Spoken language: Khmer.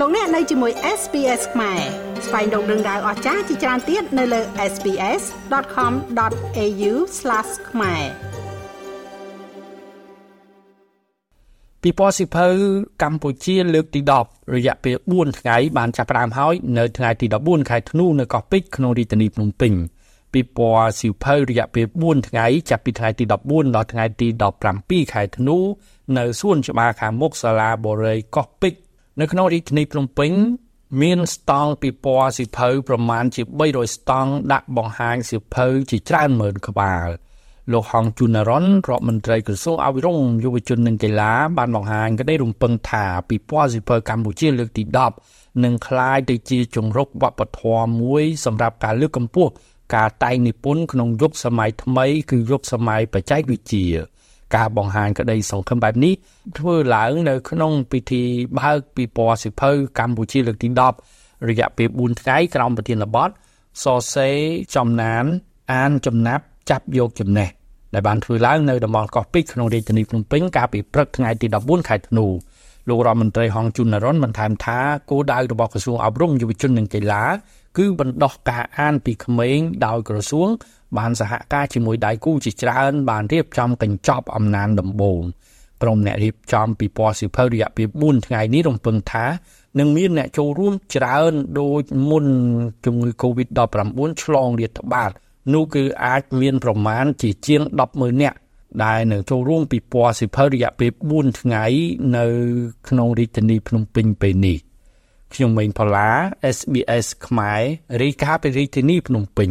លោកអ្នកនៅជាមួយ SPS ខ្មែរស្វែងរកដឹងដៅអស្ចារ្យជាច្រើនទៀតនៅលើ SPS.com.au/ ខ្មែរពិព័រណ៍សិភៅកម្ពុជាលើកទី10រយៈពេល4ថ្ងៃបានចាប់ផ្ដើមហើយនៅថ្ងៃទី14ខែធ្នូនៅកោះពេជ្រក្នុងរាជធានីភ្នំពេញពិព័រណ៍សិភៅរយៈពេល4ថ្ងៃចាប់ពីថ្ងៃទី14ដល់ថ្ងៃទី17ខែធ្នូនៅសួនច្បារខាងមុខសាលាបូរីកោះពេជ្រ នៅក្នុងរាជធានីភ្នំពេញ មានស្តង់ពិព័រណ៍សិភៅប្រមាណជា300ស្តង់ដាក់បង្ហាញសិភៅជាច្រើនម៉ឺនក្បាលលោកហងជូណារ៉ុនរដ្ឋមន្ត្រីក្រសួងអភិរក្សយុវជននិងកីឡាបានបង្ហាញក្តីរំពឹងថាពិព័រណ៍សិភៅកម្ពុជាលើកទី10នឹងក្លាយទៅជាជង្រុកវប្បធម៌មួយសម្រាប់ការលើកកម្ពស់ការតែងនិពន្ធក្នុងយុគសម័យថ្មីគឺយុគសម័យបច្ចេកវិទ្យា ការបង្ហាញក្តីសង្ឃឹមបែបនេះធ្វើឡើងនៅក្នុងពិធីបើកពិព័រណ៍សិភៅកម្ពុជាលើកទី10រយៈពេល4ថ្ងៃក្រោមប្រធានបទសរសេរចំណាន អានចំណាប់ចាប់យកចំណេះដែលបានធ្វើឡើងនៅតំបន់កោះពេជ្រក្នុងរាជធានីភ្នំពេញកាលពីព្រឹកថ្ងៃទី14ខែធ្នូលោករដ្ឋមន្ត្រីហងជុននរុនបានថែមថាគោលដៅរបស់ក្រសួងអប់រំយុវជននិងកីឡាគឺបណ្ដោះការអានពីក្មេងដោយក្រសួង បានសហការជាមួយដៃគូជាច្រើន បានរៀបចំកញ្ចប់អំណានដំបូងក្រុមអ្នករៀបចំពិព័រណ៍សិភៅរយៈពេល4ថ្ងៃនេះរំពឹងថានឹងមានអ្នកចូលរួមច្រើនដូចមុនជំងឺ Covid-19 ឆ្លងរាតត្បាតនោះគឺអាចមានប្រមាណជាជាង100000នាក់ដែលនឹងចូលរួមពិព័រណ៍សិភៅរយៈពេល4ថ្ងៃនៅក្នុងរាជធានីភ្នំពេញពេលនេះខ្ញុំម៉េងផល្លា SBS ខ្មែររាយការណ៍ពីរាជធានីភ្នំពេញ